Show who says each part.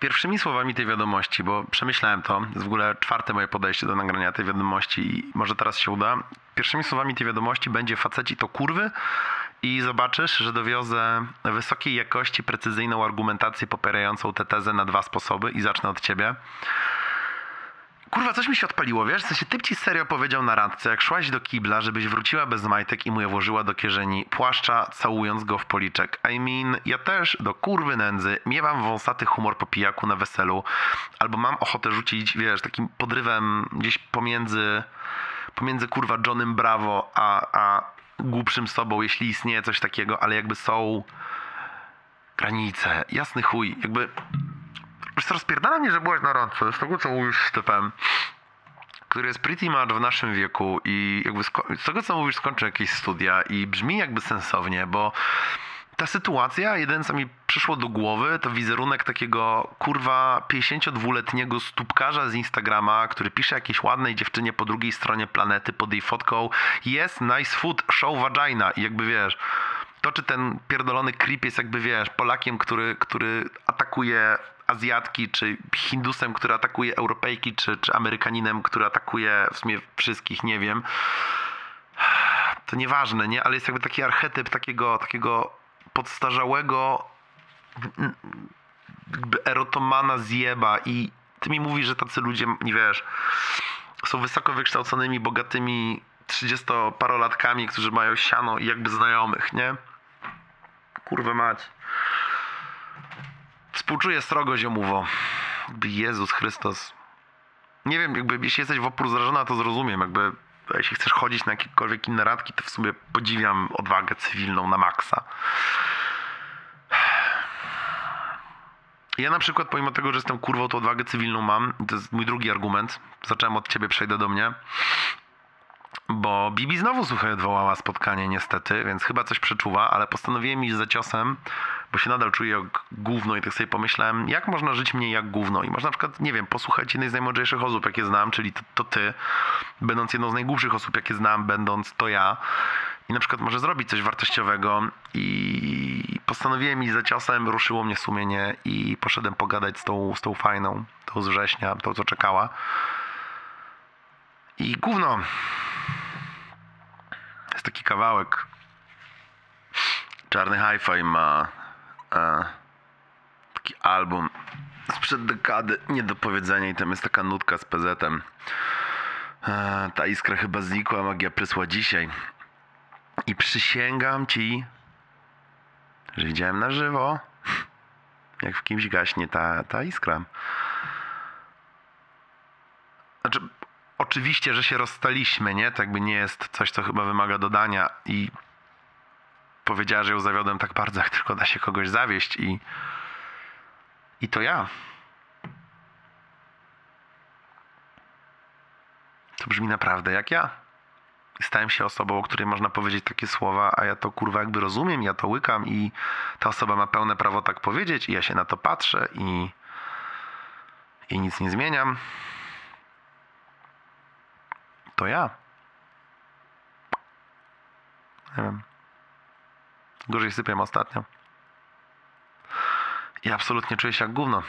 Speaker 1: Pierwszymi słowami tej wiadomości, bo przemyślałem to, jest w ogóle czwarte moje podejście do nagrania tej wiadomości i może teraz się uda. Pierwszymi słowami tej wiadomości będzie faceci to kurwy i zobaczysz, że dowiozę wysokiej jakości precyzyjną argumentację popierającą tę tezę na dwa sposoby i zacznę od ciebie. Kurwa, coś mi się odpaliło, wiesz? W sensie typ ci serio powiedział na randce, jak szłaś do kibla, żebyś wróciła bez majtek i mu je włożyła do kieszeni płaszcza, całując go w policzek. I mean, ja też do kurwy nędzy miewam wąsaty humor po pijaku na weselu, albo mam ochotę rzucić, wiesz, takim podrywem gdzieś pomiędzy, pomiędzy kurwa Johnem Bravo a, a głupszym sobą, jeśli istnieje coś takiego, ale jakby są granice, jasny chuj, jakby Wiesz co, rozpierdala mnie, że byłaś na randce, z tego co mówisz z typem, który jest pretty much w naszym wieku i jakby z tego co mówisz skończył jakieś studia i brzmi jakby sensownie, bo ta sytuacja, jeden co mi przyszło do głowy, to wizerunek takiego kurwa 52-letniego stópkarza z Instagrama, który pisze jakiejś ładnej dziewczynie po drugiej stronie planety pod jej fotką. Jest nice food, show vagina. I jakby wiesz, to czy ten pierdolony creep jest jakby wiesz, Polakiem, który, który atakuje Azjatki, czy Hindusem, który atakuje Europejki, czy, czy Amerykaninem, który atakuje w sumie wszystkich, nie wiem. To nieważne, nie? Ale jest jakby taki archetyp takiego, takiego podstarzałego jakby erotomana zjeba i ty mi mówisz, że tacy ludzie, nie wiesz, są wysoko wykształconymi, bogatymi 30-parolatkami, którzy mają siano i jakby znajomych, nie? Kurwa mać. Współczuję srogo ziomuwo. Jezus Chrystus. Nie wiem, jakby jeśli jesteś w opór zrażona, to zrozumiem. Jakby jeśli chcesz chodzić na jakiekolwiek inne radki, to w sumie podziwiam odwagę cywilną na maksa. Ja na przykład, pomimo tego, że jestem kurwą, to odwagę cywilną mam. To jest mój drugi argument. Zacząłem od ciebie, przejdę do mnie. Bo Bibi znowu, słuchaj, odwołała spotkanie niestety, więc chyba coś przeczuwa, ale postanowiłem iść za ciosem, bo się nadal czuję jak gówno i tak sobie pomyślałem, jak można żyć mniej jak gówno. I można na przykład, nie wiem, posłuchać jednej z najmądrzejszych osób, jakie znam, czyli to, to ty, będąc jedną z najgłupszych osób, jakie znam, będąc to ja. I na przykład może zrobić coś wartościowego i postanowiłem iść za ciosem, ruszyło mnie sumienie i poszedłem pogadać z tą, z tą fajną, tą z września, tą co czekała. I gówno, jest taki kawałek. Czarny Hi-Fi ma e, taki album sprzed dekady, powiedzenia i tam jest taka nutka z PZ-em. E, ta iskra chyba znikła, magia prysła dzisiaj. I przysięgam ci, że widziałem na żywo, jak w kimś gaśnie ta, ta iskra. Znaczy, oczywiście, że się rozstaliśmy, nie? To jakby nie jest coś, co chyba wymaga dodania i powiedziała, że ją zawiodłem tak bardzo, jak tylko da się kogoś zawieść i i to ja. To brzmi naprawdę jak ja. Stałem się osobą, o której można powiedzieć takie słowa, a ja to kurwa jakby rozumiem, ja to łykam i ta osoba ma pełne prawo tak powiedzieć i ja się na to patrzę i i nic nie zmieniam to ja. Nie wiem. Gorzej sypiam ostatnio. I absolutnie czuję się jak gówno.